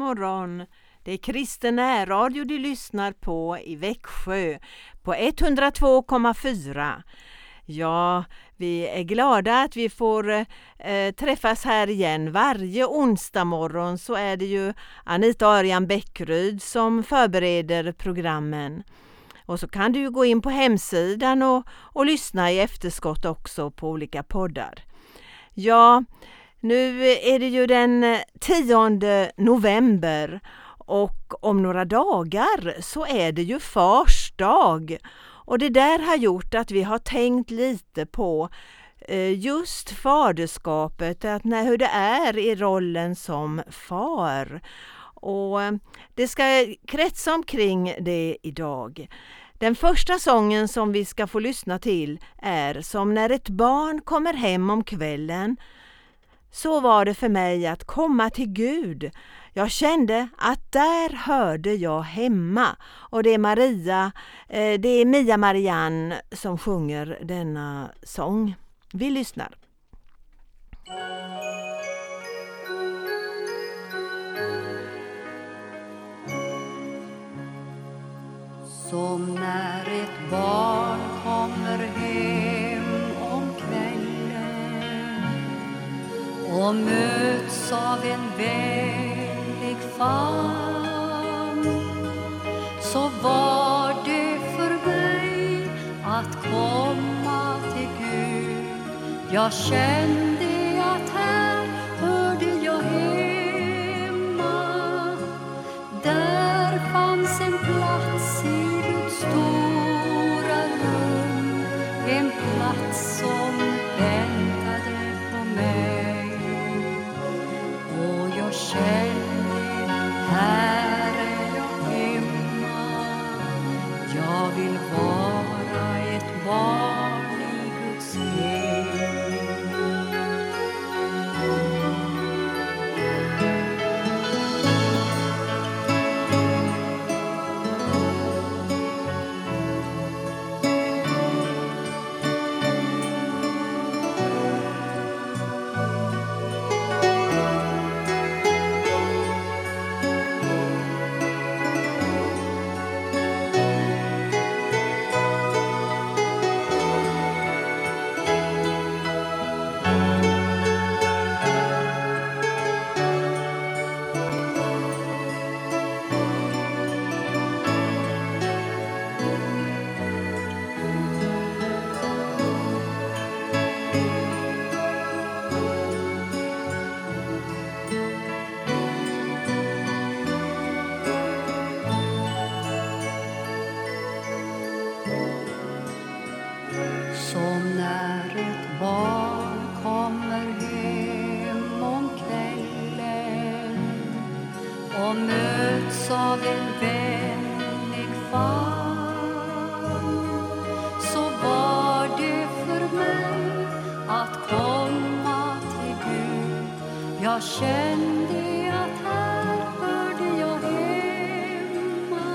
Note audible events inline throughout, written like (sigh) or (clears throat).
Morgon. Det är kristen närradio du lyssnar på i Växjö på 102,4. Ja, vi är glada att vi får eh, träffas här igen. Varje onsdag morgon så är det ju Anita Arian Bäckryd som förbereder programmen. Och så kan du gå in på hemsidan och, och lyssna i efterskott också på olika poddar. Ja, nu är det ju den eh, 10 november och om några dagar så är det ju fars dag. Och det där har gjort att vi har tänkt lite på eh, just faderskapet, att när, hur det är i rollen som far. Och eh, det ska kretsa omkring det idag. Den första sången som vi ska få lyssna till är Som när ett barn kommer hem om kvällen. Så var det för mig att komma till Gud. Jag kände att där hörde jag hemma. Och det är Maria, eh, det är Mia Marianne som sjunger denna sång. Vi lyssnar. Som när ett barn och möts av en vänlig famn. Så var det för mig att komma till Gud. Jag känner Jag kände att här hörde jag hemma.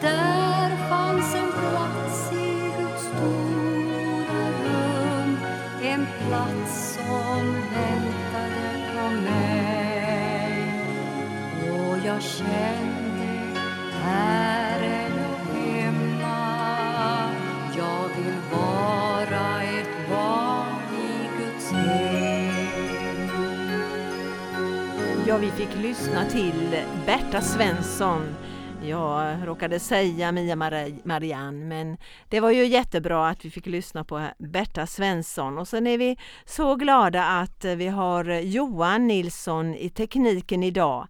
Där fanns en plats i Guds stora rum. En plats som väntade på mig. Och jag kände, Vi fick lyssna till Berta Svensson. Jag råkade säga Mia Marianne, men det var ju jättebra att vi fick lyssna på Berta Svensson. Och sen är vi så glada att vi har Johan Nilsson i tekniken idag.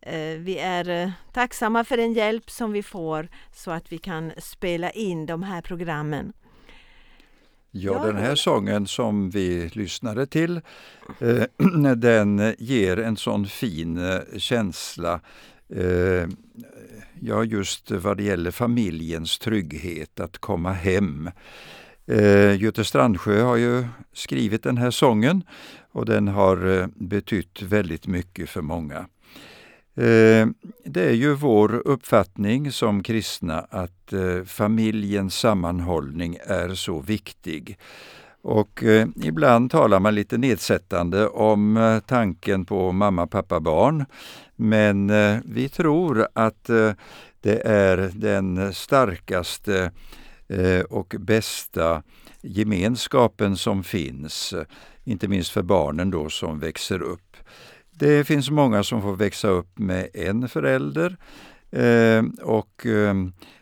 Eh, vi är eh, tacksamma för den hjälp som vi får så att vi kan spela in de här programmen. Ja, den här sången som vi lyssnade till, eh, (clears throat) den ger en sån fin eh, känsla. Eh, ja, just vad det gäller familjens trygghet, att komma hem. Eh, Göte Strandsjö har ju skrivit den här sången och den har betytt väldigt mycket för många. Eh, det är ju vår uppfattning som kristna att eh, familjens sammanhållning är så viktig. Och eh, ibland talar man lite nedsättande om tanken på mamma, pappa, barn. Men vi tror att det är den starkaste och bästa gemenskapen som finns, inte minst för barnen då som växer upp. Det finns många som får växa upp med en förälder eh, och eh,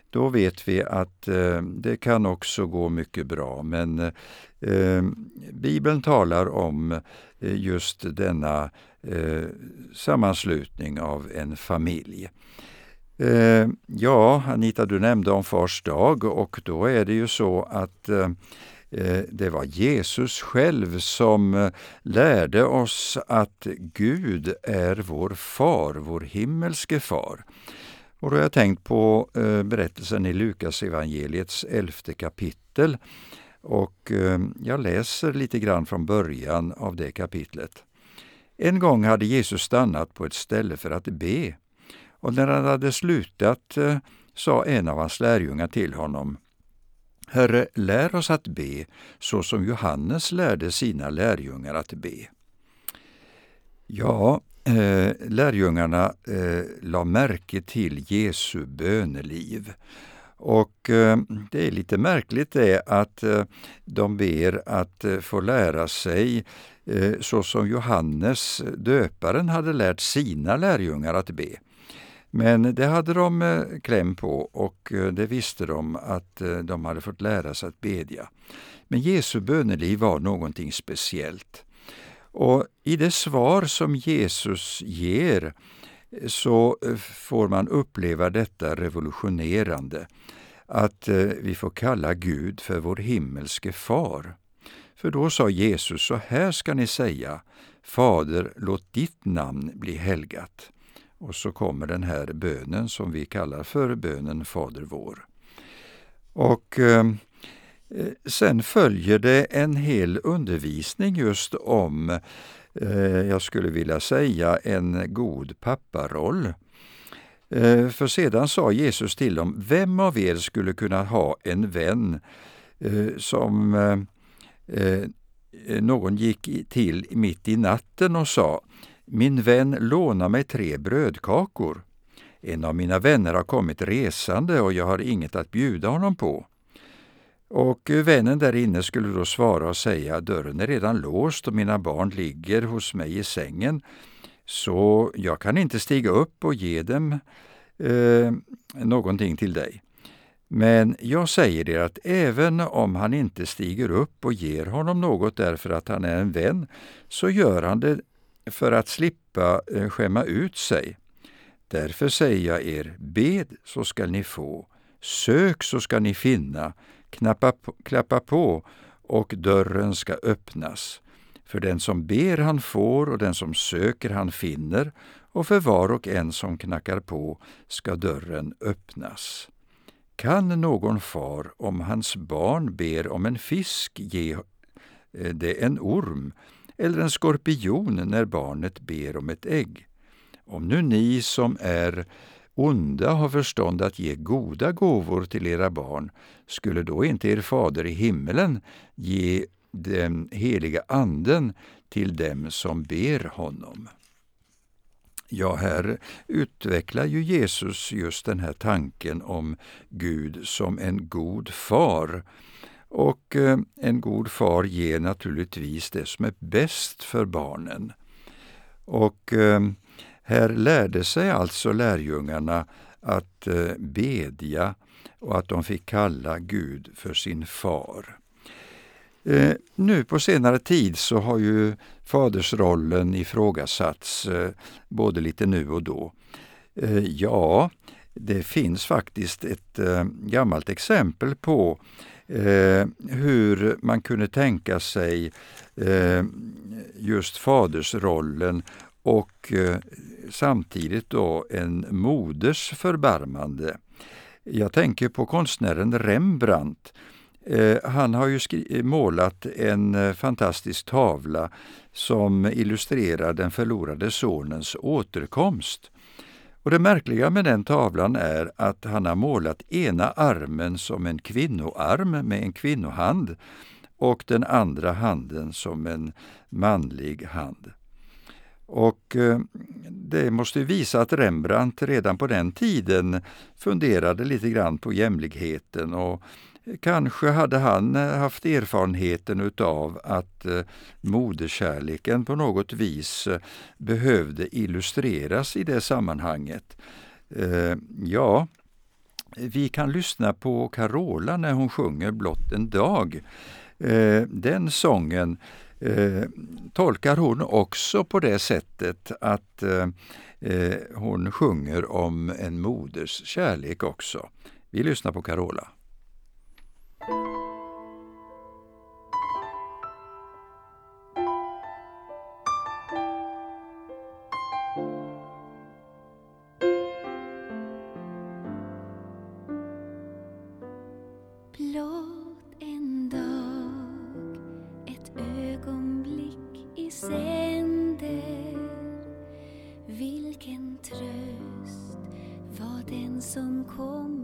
då vet vi att eh, det kan också gå mycket bra. Men Bibeln talar om just denna sammanslutning av en familj. Ja, Anita, du nämnde om Fars dag och då är det ju så att eh, Eh, det var Jesus själv som eh, lärde oss att Gud är vår far, vår himmelske far. Och då har jag tänkt på eh, berättelsen i Lukas evangeliets elfte kapitel. Och jag läser lite grann från början av det kapitlet. En gång hade Jesus stannat på ett ställe för att be. Och när han hade slutat sa en av hans lärjungar till honom Herre, lär oss att be så som Johannes lärde sina lärjungar att be. Ja, eh, lärjungarna eh, la märke till Jesu böneliv. Och eh, det är lite märkligt det att eh, de ber att eh, få lära sig eh, så som Johannes döparen hade lärt sina lärjungar att be. Men det hade de eh, kläm på och eh, det visste de att eh, de hade fått lära sig att bedja. Men Jesu böneliv var någonting speciellt. Och i det svar som Jesus ger så får man uppleva detta revolutionerande, att vi får kalla Gud för vår himmelske far. För då sa Jesus, så här ska ni säga, Fader, låt ditt namn bli helgat. Och så kommer den här bönen som vi kallar för bönen Fader vår. Och eh, eh, sen följer det en hel undervisning just om, eh, jag skulle vilja säga, en god papparoll. Eh, för sedan sa Jesus till dem, vem av er skulle kunna ha en vän eh, som eh, någon gick till mitt i natten och sa, min vän låna mig tre brödkakor. En av mina vänner har kommit resande och jag har inget att bjuda honom på. Och vännen där inne skulle då svara och säga dörren är redan låst och mina barn ligger hos mig i sängen så jag kan inte stiga upp och ge dem eh, någonting till dig. Men jag säger er att även om han inte stiger upp och ger honom något därför att han är en vän, så gör han det för att slippa eh, skämma ut sig. Därför säger jag er, bed så skall ni få, sök så skall ni finna, knappa, klappa på och dörren ska öppnas. För den som ber han får och den som söker han finner och för var och en som knackar på ska dörren öppnas. Kan någon far, om hans barn ber om en fisk, ge eh, det en orm eller en skorpion när barnet ber om ett ägg? Om nu ni som är onda har förstånd att ge goda gåvor till era barn, skulle då inte er fader i himmelen ge den heliga anden till dem som ber honom? Ja, här utvecklar ju Jesus just den här tanken om Gud som en god far. Och eh, en god far ger naturligtvis det som är bäst för barnen. Och eh, här lärde sig alltså lärjungarna att eh, bedja och att de fick kalla Gud för sin far. Eh, nu på senare tid så har ju fadersrollen ifrågasatts eh, både lite nu och då. Eh, ja, det finns faktiskt ett eh, gammalt exempel på Eh, hur man kunde tänka sig eh, just fadersrollen och eh, samtidigt då en moders förbarmande. Jag tänker på konstnären Rembrandt. Eh, han har ju målat en eh, fantastisk tavla som illustrerar den förlorade sonens återkomst. Och Det märkliga med den tavlan är att han har målat ena armen som en kvinnoarm med en kvinnohand och den andra handen som en manlig hand. Och eh, det måste visa att Rembrandt redan på den tiden funderade lite grann på jämlikheten och kanske hade han eh, haft erfarenheten utav att eh, moderkärleken på något vis eh, behövde illustreras i det sammanhanget. Ja, vi kan lyssna på Carola när hon sjunger Blott en dag. Den sången tolkar hon också på det sättet att hon sjunger om en moders kärlek också. Vi lyssnar på Carola. Blott en dag, ett ögonblick i sänder. Vilken tröst var den som kom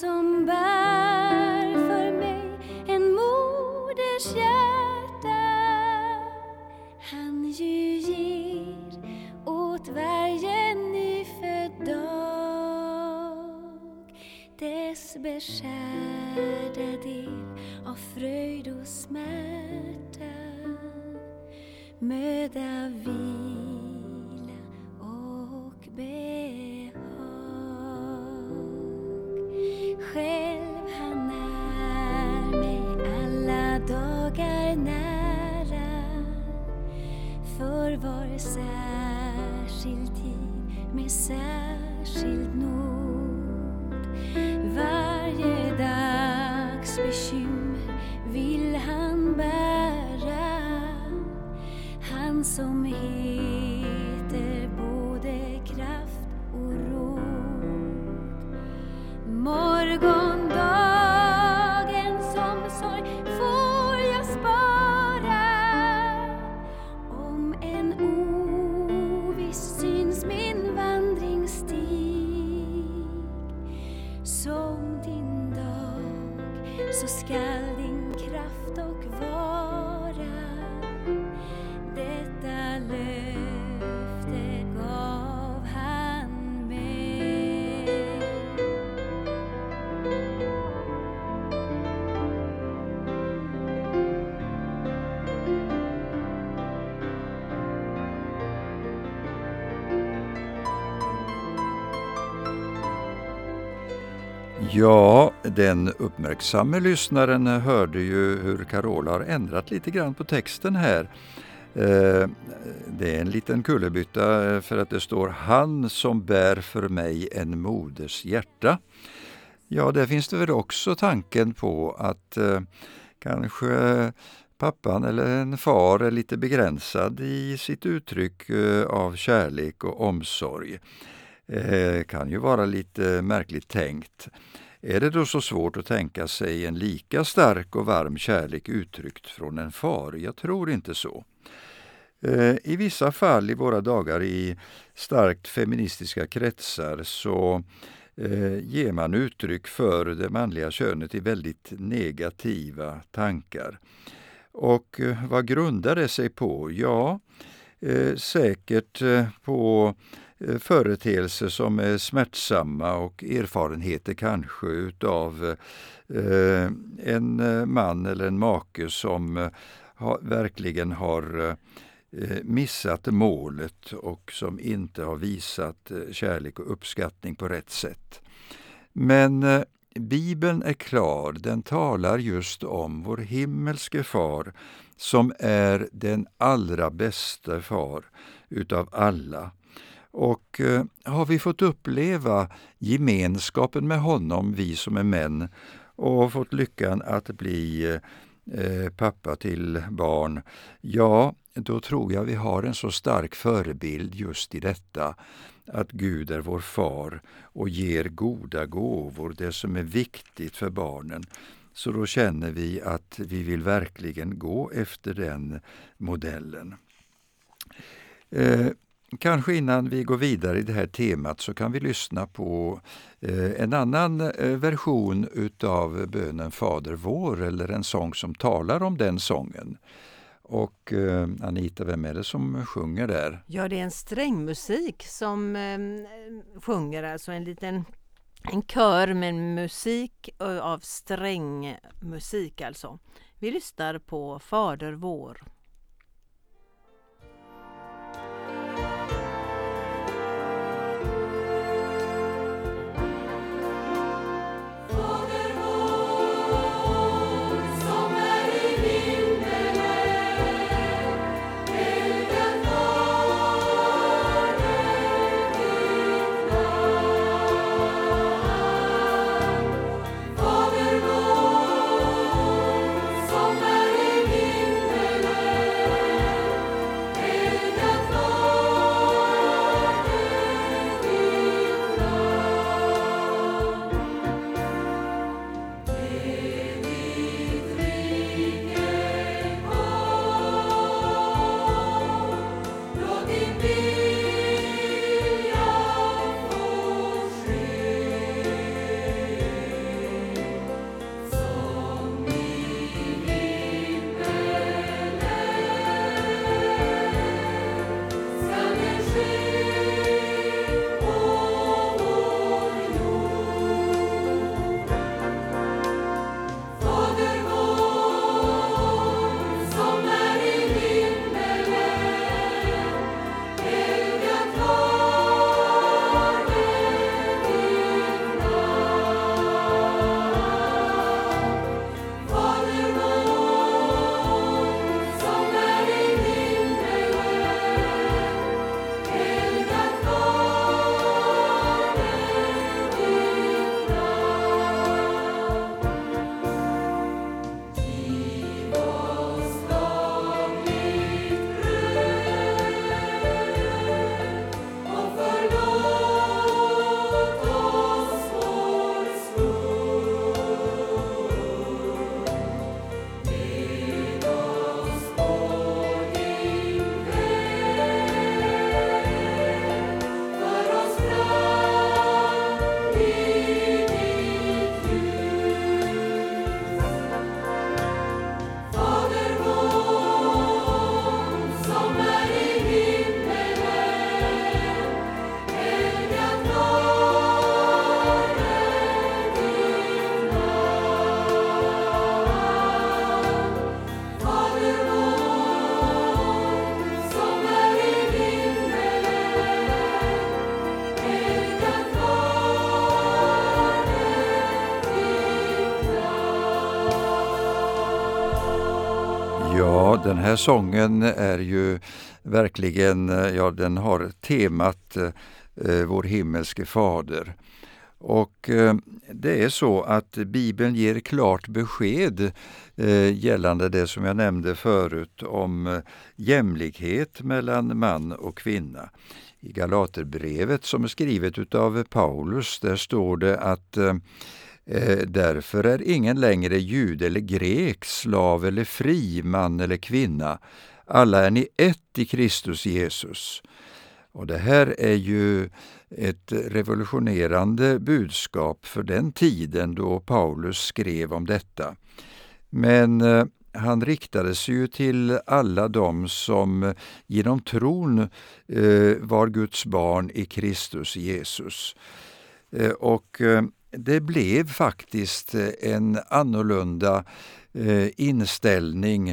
som bär för mig en moders hjärta. Han ju ger åt varje nyfödd dag dess beskärda del av fröjd och smärta. Möda vid så skall din kraft och vara detta löfte gav han mig. Ja, den uppmärksamme lyssnaren hörde ju hur Carola har ändrat lite grann på texten här. Eh, det är en liten kullerbytta eh, för att det står Han som bär för mig en moders hjärta. Ja, där finns det väl också tanken på att eh, kanske pappan eller en far är lite begränsad i sitt uttryck av kärlek och omsorg. Kan ju vara lite märkligt tänkt. Är det då så svårt att tänka sig en lika stark och varm kärlek uttryckt från en far? Jag tror inte så. Eh, I vissa fall i våra dagar i starkt feministiska kretsar så eh, ger man uttryck för det manliga könet i väldigt negativa tankar. Och eh, vad grundar det sig på? Ja, säkert på Eh, företeelser som är smärtsamma och erfarenheter kanske utav eh, en eh, man eller en make som verkligen har missat målet och som inte har visat kärlek och uppskattning på rätt sätt. Men Bibeln är klar, den talar just om vår himmelske far som är den allra bästa far utav alla. Och eh, har vi fått uppleva gemenskapen med honom, vi som är män, och fått lyckan att bli eh, pappa till barn, ja, då tror jag vi har en så stark förebild just i detta att Gud är vår far och ger goda gåvor, det som är viktigt för barnen. Så då känner vi att vi vill verkligen gå efter den modellen. Eh, Kanske innan vi går vidare i det här temat så kan vi lyssna på eh, en annan eh, version utav bönen Fader vår eller en sång som talar om den sången. Och eh, Anita, vem är det som sjunger där? Ja, det är en strängmusik som eh, sjunger, alltså en liten en kör med musik eh, av strängmusik alltså. Vi lyssnar på Fader vår. Ja, den här sången är ju verkligen, eh, ja den har temat eh, eh, Vår himmelske fader. Och eh, det är så att Bibeln ger klart besked eh, gällande det som jag nämnde förut om eh, jämlikhet mellan man och kvinna. I Galaterbrevet som är skrivet utav Paulus, där står det att Eh, Eh, därför är ingen längre jude eller grek, slav eller fri, man eller kvinna. Alla är ni ett i Kristus Jesus. Och det här är ju ett revolutionerande budskap för den tiden då Paulus skrev om detta. Men eh, han riktade sig ju till alla dem som genom tron eh, var Guds barn i Kristus Jesus. Och det blev faktiskt eh, en annorlunda eh, inställning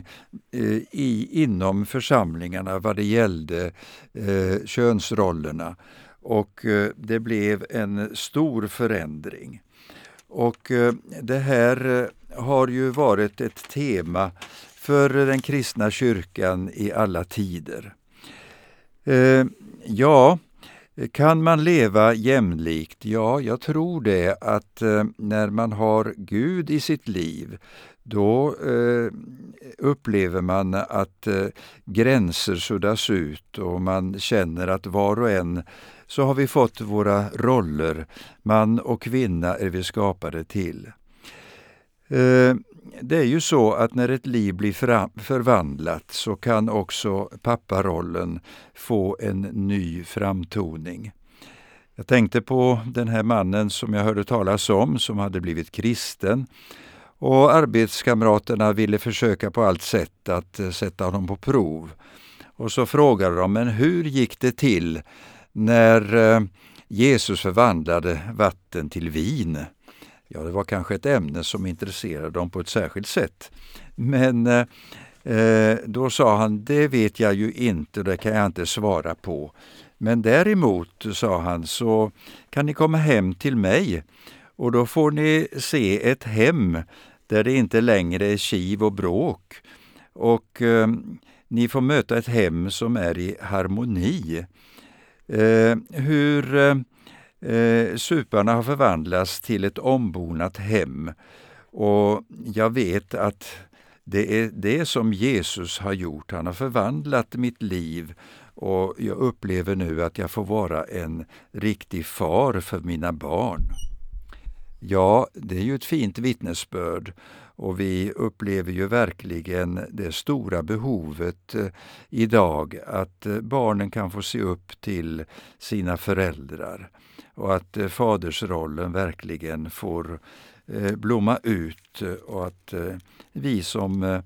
eh, i, inom församlingarna vad det gällde eh, könsrollerna. Och eh, det blev en stor förändring. Och det här har ju varit ett tema för den kristna kyrkan i alla tider. Ja, kan man leva jämlikt? Ja, jag tror det att eh, när man har Gud i sitt liv, då eh, upplever man att eh, gränser suddas ut och man känner att var och en så har vi fått våra roller. Man och kvinna är vi skapade till. Det är ju så att när ett liv blir förvandlat så kan också papparollen få en ny framtoning. Jag tänkte på den här mannen som jag hörde talas om, som hade blivit kristen. Och arbetskamraterna ville försöka på allt sätt att eh, sätta honom på prov. Och så frågade de, men hur gick det till när eh, Jesus förvandlade vatten till vin? Ja, det var kanske ett ämne som intresserade dem på ett särskilt sätt. Men eh, eh, då sa han, det vet jag ju inte, det kan jag inte svara på. Men däremot, sa han, så kan ni komma hem till mig och då får ni se ett hem där det inte längre är kiv och bråk. Och eh, ni får möta ett hem som är i harmoni. Eh, hur eh, eh, suparna har förvandlats till ett ombonat hem. Och jag vet att det är det som Jesus har gjort. Han har förvandlat mitt liv och jag upplever nu att jag får vara en riktig far för mina barn. Ja, det är ju ett fint vittnesbörd och vi upplever ju verkligen det stora behovet eh, idag att eh, barnen kan få se upp till sina föräldrar och att eh, fadersrollen verkligen får eh, blomma ut eh, och att vi som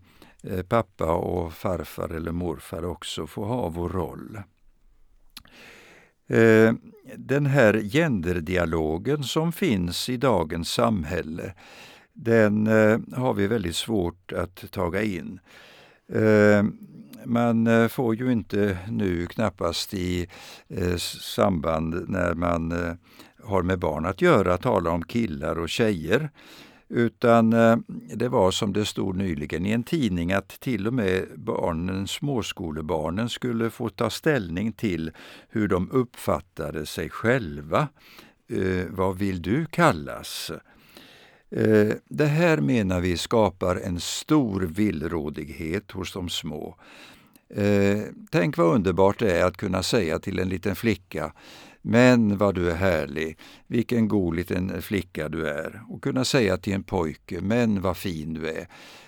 pappa och farfar eller morfar också får ha vår roll. Den här genderdialogen som finns i dagens samhälle den har vi väldigt svårt att taga in. Man eh, får ju inte nu knappast i eh, samband när man eh, har med barn att göra tala om killar och tjejer. Utan det var som det stod nyligen i en tidning att till och med barnen, småskolebarnen skulle få ta ställning till hur de uppfattade sig själva. vad vill du kallas? Eh, det här menar vi skapar en stor villrådighet hos de små. Eh, tänk vad underbart det är att kunna säga till en liten flicka men vad du är härlig, vilken god liten flicka du är. Och kunna säga till en pojke, men vad fin du är.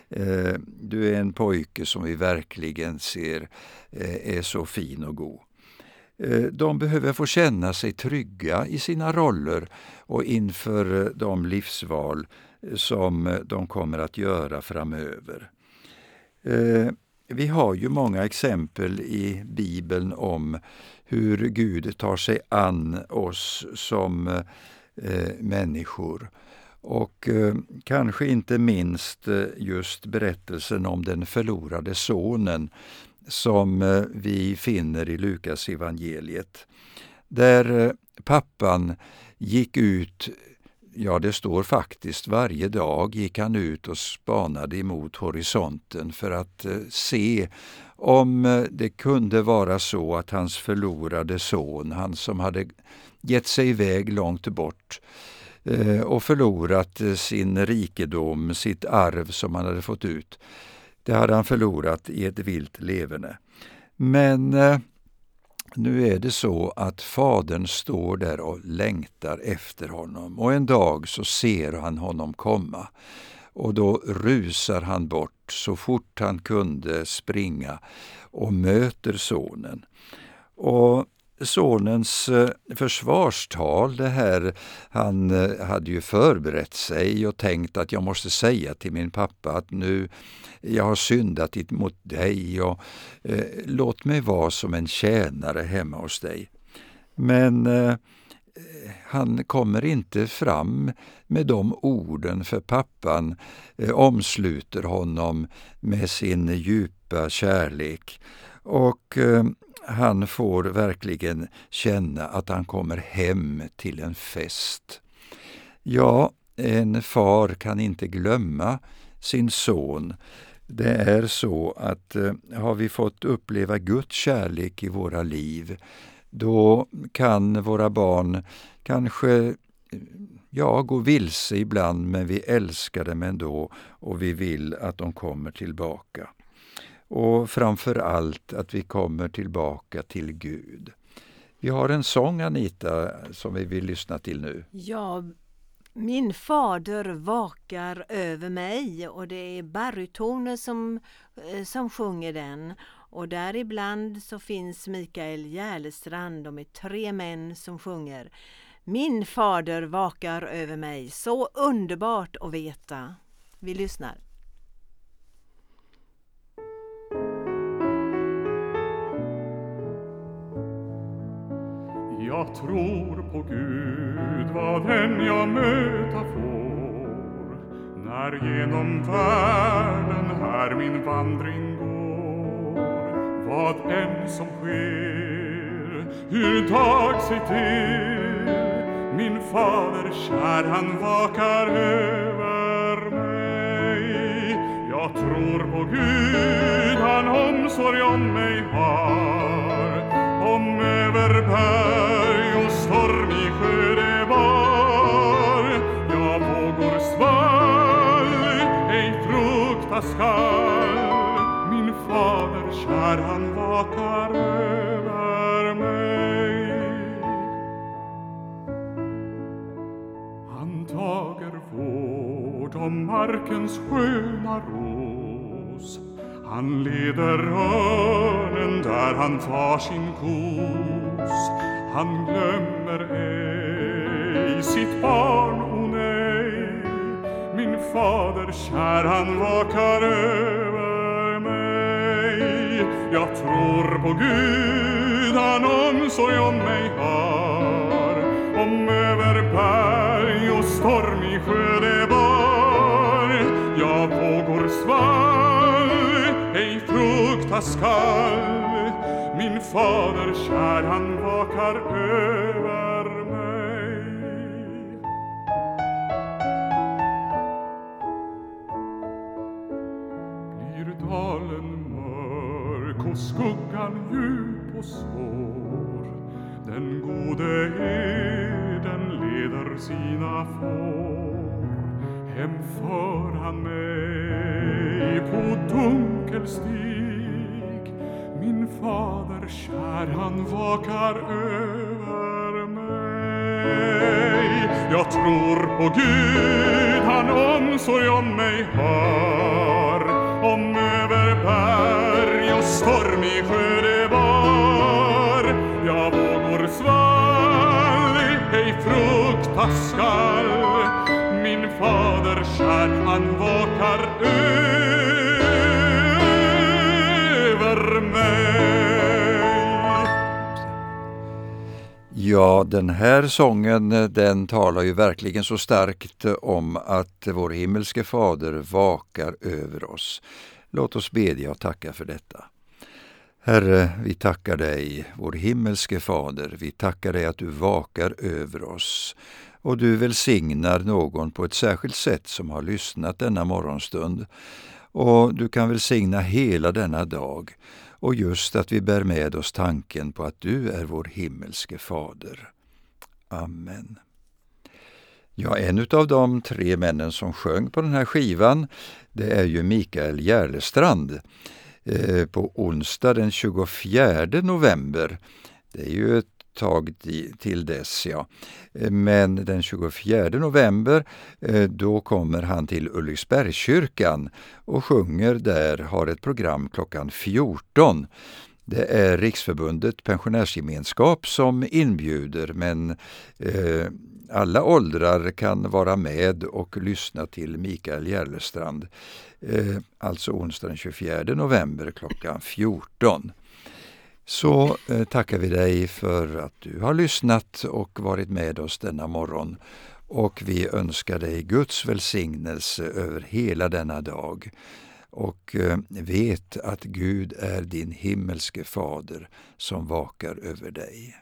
Eh, du är en pojke som vi verkligen ser eh, är så fin och god. Eh, de behöver få känna sig trygga i sina roller och inför eh, de livsval som de kommer att göra framöver. Vi har ju många exempel i Bibeln om hur Gud tar sig an oss som eh, människor. Och eh, kanske inte minst eh, just berättelsen om den förlorade sonen som eh, vi finner i Lukas evangeliet. Där eh, pappan gick ut Ja, det står faktiskt varje dag gick han ut och spanade emot horisonten för att eh, se om eh, det kunde vara så att hans förlorade son, han som hade gett sig iväg långt bort eh, och förlorat sin rikedom, sitt arv som han hade fått ut, det hade han förlorat i ett vilt leverne. Men nu är det så att fadern står där och längtar efter honom och en dag så ser han honom komma och då rusar han bort så fort han kunde springa och möter sonen. Och sonens eh, försvarstal, det här, han eh, hade ju förberett sig och tänkt att jag måste säga till min pappa att nu jag har syndat mot dig och eh, låt mig vara som en tjänare hemma hos dig. Men eh, han kommer inte fram med de orden för pappan eh, omsluter honom med sin djupa kärlek. Och eh, han får verkligen känna att han kommer hem till en fest. Ja, en far kan inte glömma sin son. Det är så att eh, har vi fått uppleva Guds kärlek i våra liv, då kan våra barn kanske eh, ja, gå vilse ibland, men vi älskar dem ändå och vi vill att de kommer tillbaka. Och framför allt att vi kommer tillbaka till Gud. Vi har en sång, Anita, som vi vill lyssna till nu. Ja, min fader vakar över mig och det är barytoner som, eh, som sjunger den. Och däribland så finns Mikael Järlestrand, de är tre män som sjunger. Min fader vakar över mig, så underbart att veta. Vi lyssnar. Jag tror på Gud, vad än jag möta får när genom världen här min vandring går. Vad än som sker, hur dag sig till min fader kär, han vakar över mig. Jag tror på Gud, han omsorg om mig har om överbär när han vakar över mig. Han tager vård om markens sköna ros. Han leder örnen där han tar sin kos. Han glömmer ej sitt barn, o nej Min fader kär, han vakar över jag tror på Gud, han omsorg om mig har. Om över berg och stormig sjö det bar Jag vågor svall ej frukta skall. Min fader kär, han vakar över skuggan djup och svår Den gode herden leder sina får. Hem för han mig på dunkel stig Min fader kär, han vakar över mig. Jag tror på Gud, han omsorg om mig har. Om över berg och stormig sjö han vakar över mig. Ja, den här sången den talar ju verkligen så starkt om att vår himmelske fader vakar över oss. Låt oss bedja och tacka för detta. Herre, vi tackar dig, vår himmelske fader, vi tackar dig att du vakar över oss och du välsignar någon på ett särskilt sätt som har lyssnat denna morgonstund. Och du kan välsigna hela denna dag och just att vi bär med oss tanken på att du är vår himmelske fader. Amen. Ja, en av de tre männen som sjöng på den här skivan, det är ju Mikael Järlestrand. Eh, på onsdag den 24 november, det är ju ett tag till dess. Ja. Eh, men den 24 november eh, då kommer han till Ulriksbergskyrkan och sjunger där, har ett program klockan 14. Det är Riksförbundet Pensionärsgemenskap som inbjuder men eh, alla åldrar kan vara med och lyssna till Mikael Järlestrand. Eh, alltså onsdag den 24 november klockan 14 så eh, tackar vi dig för att du har lyssnat och varit med oss denna morgon. Och vi önskar dig Guds välsignelse över hela denna dag. Och eh, vet att Gud är din himmelske fader som vakar över dig.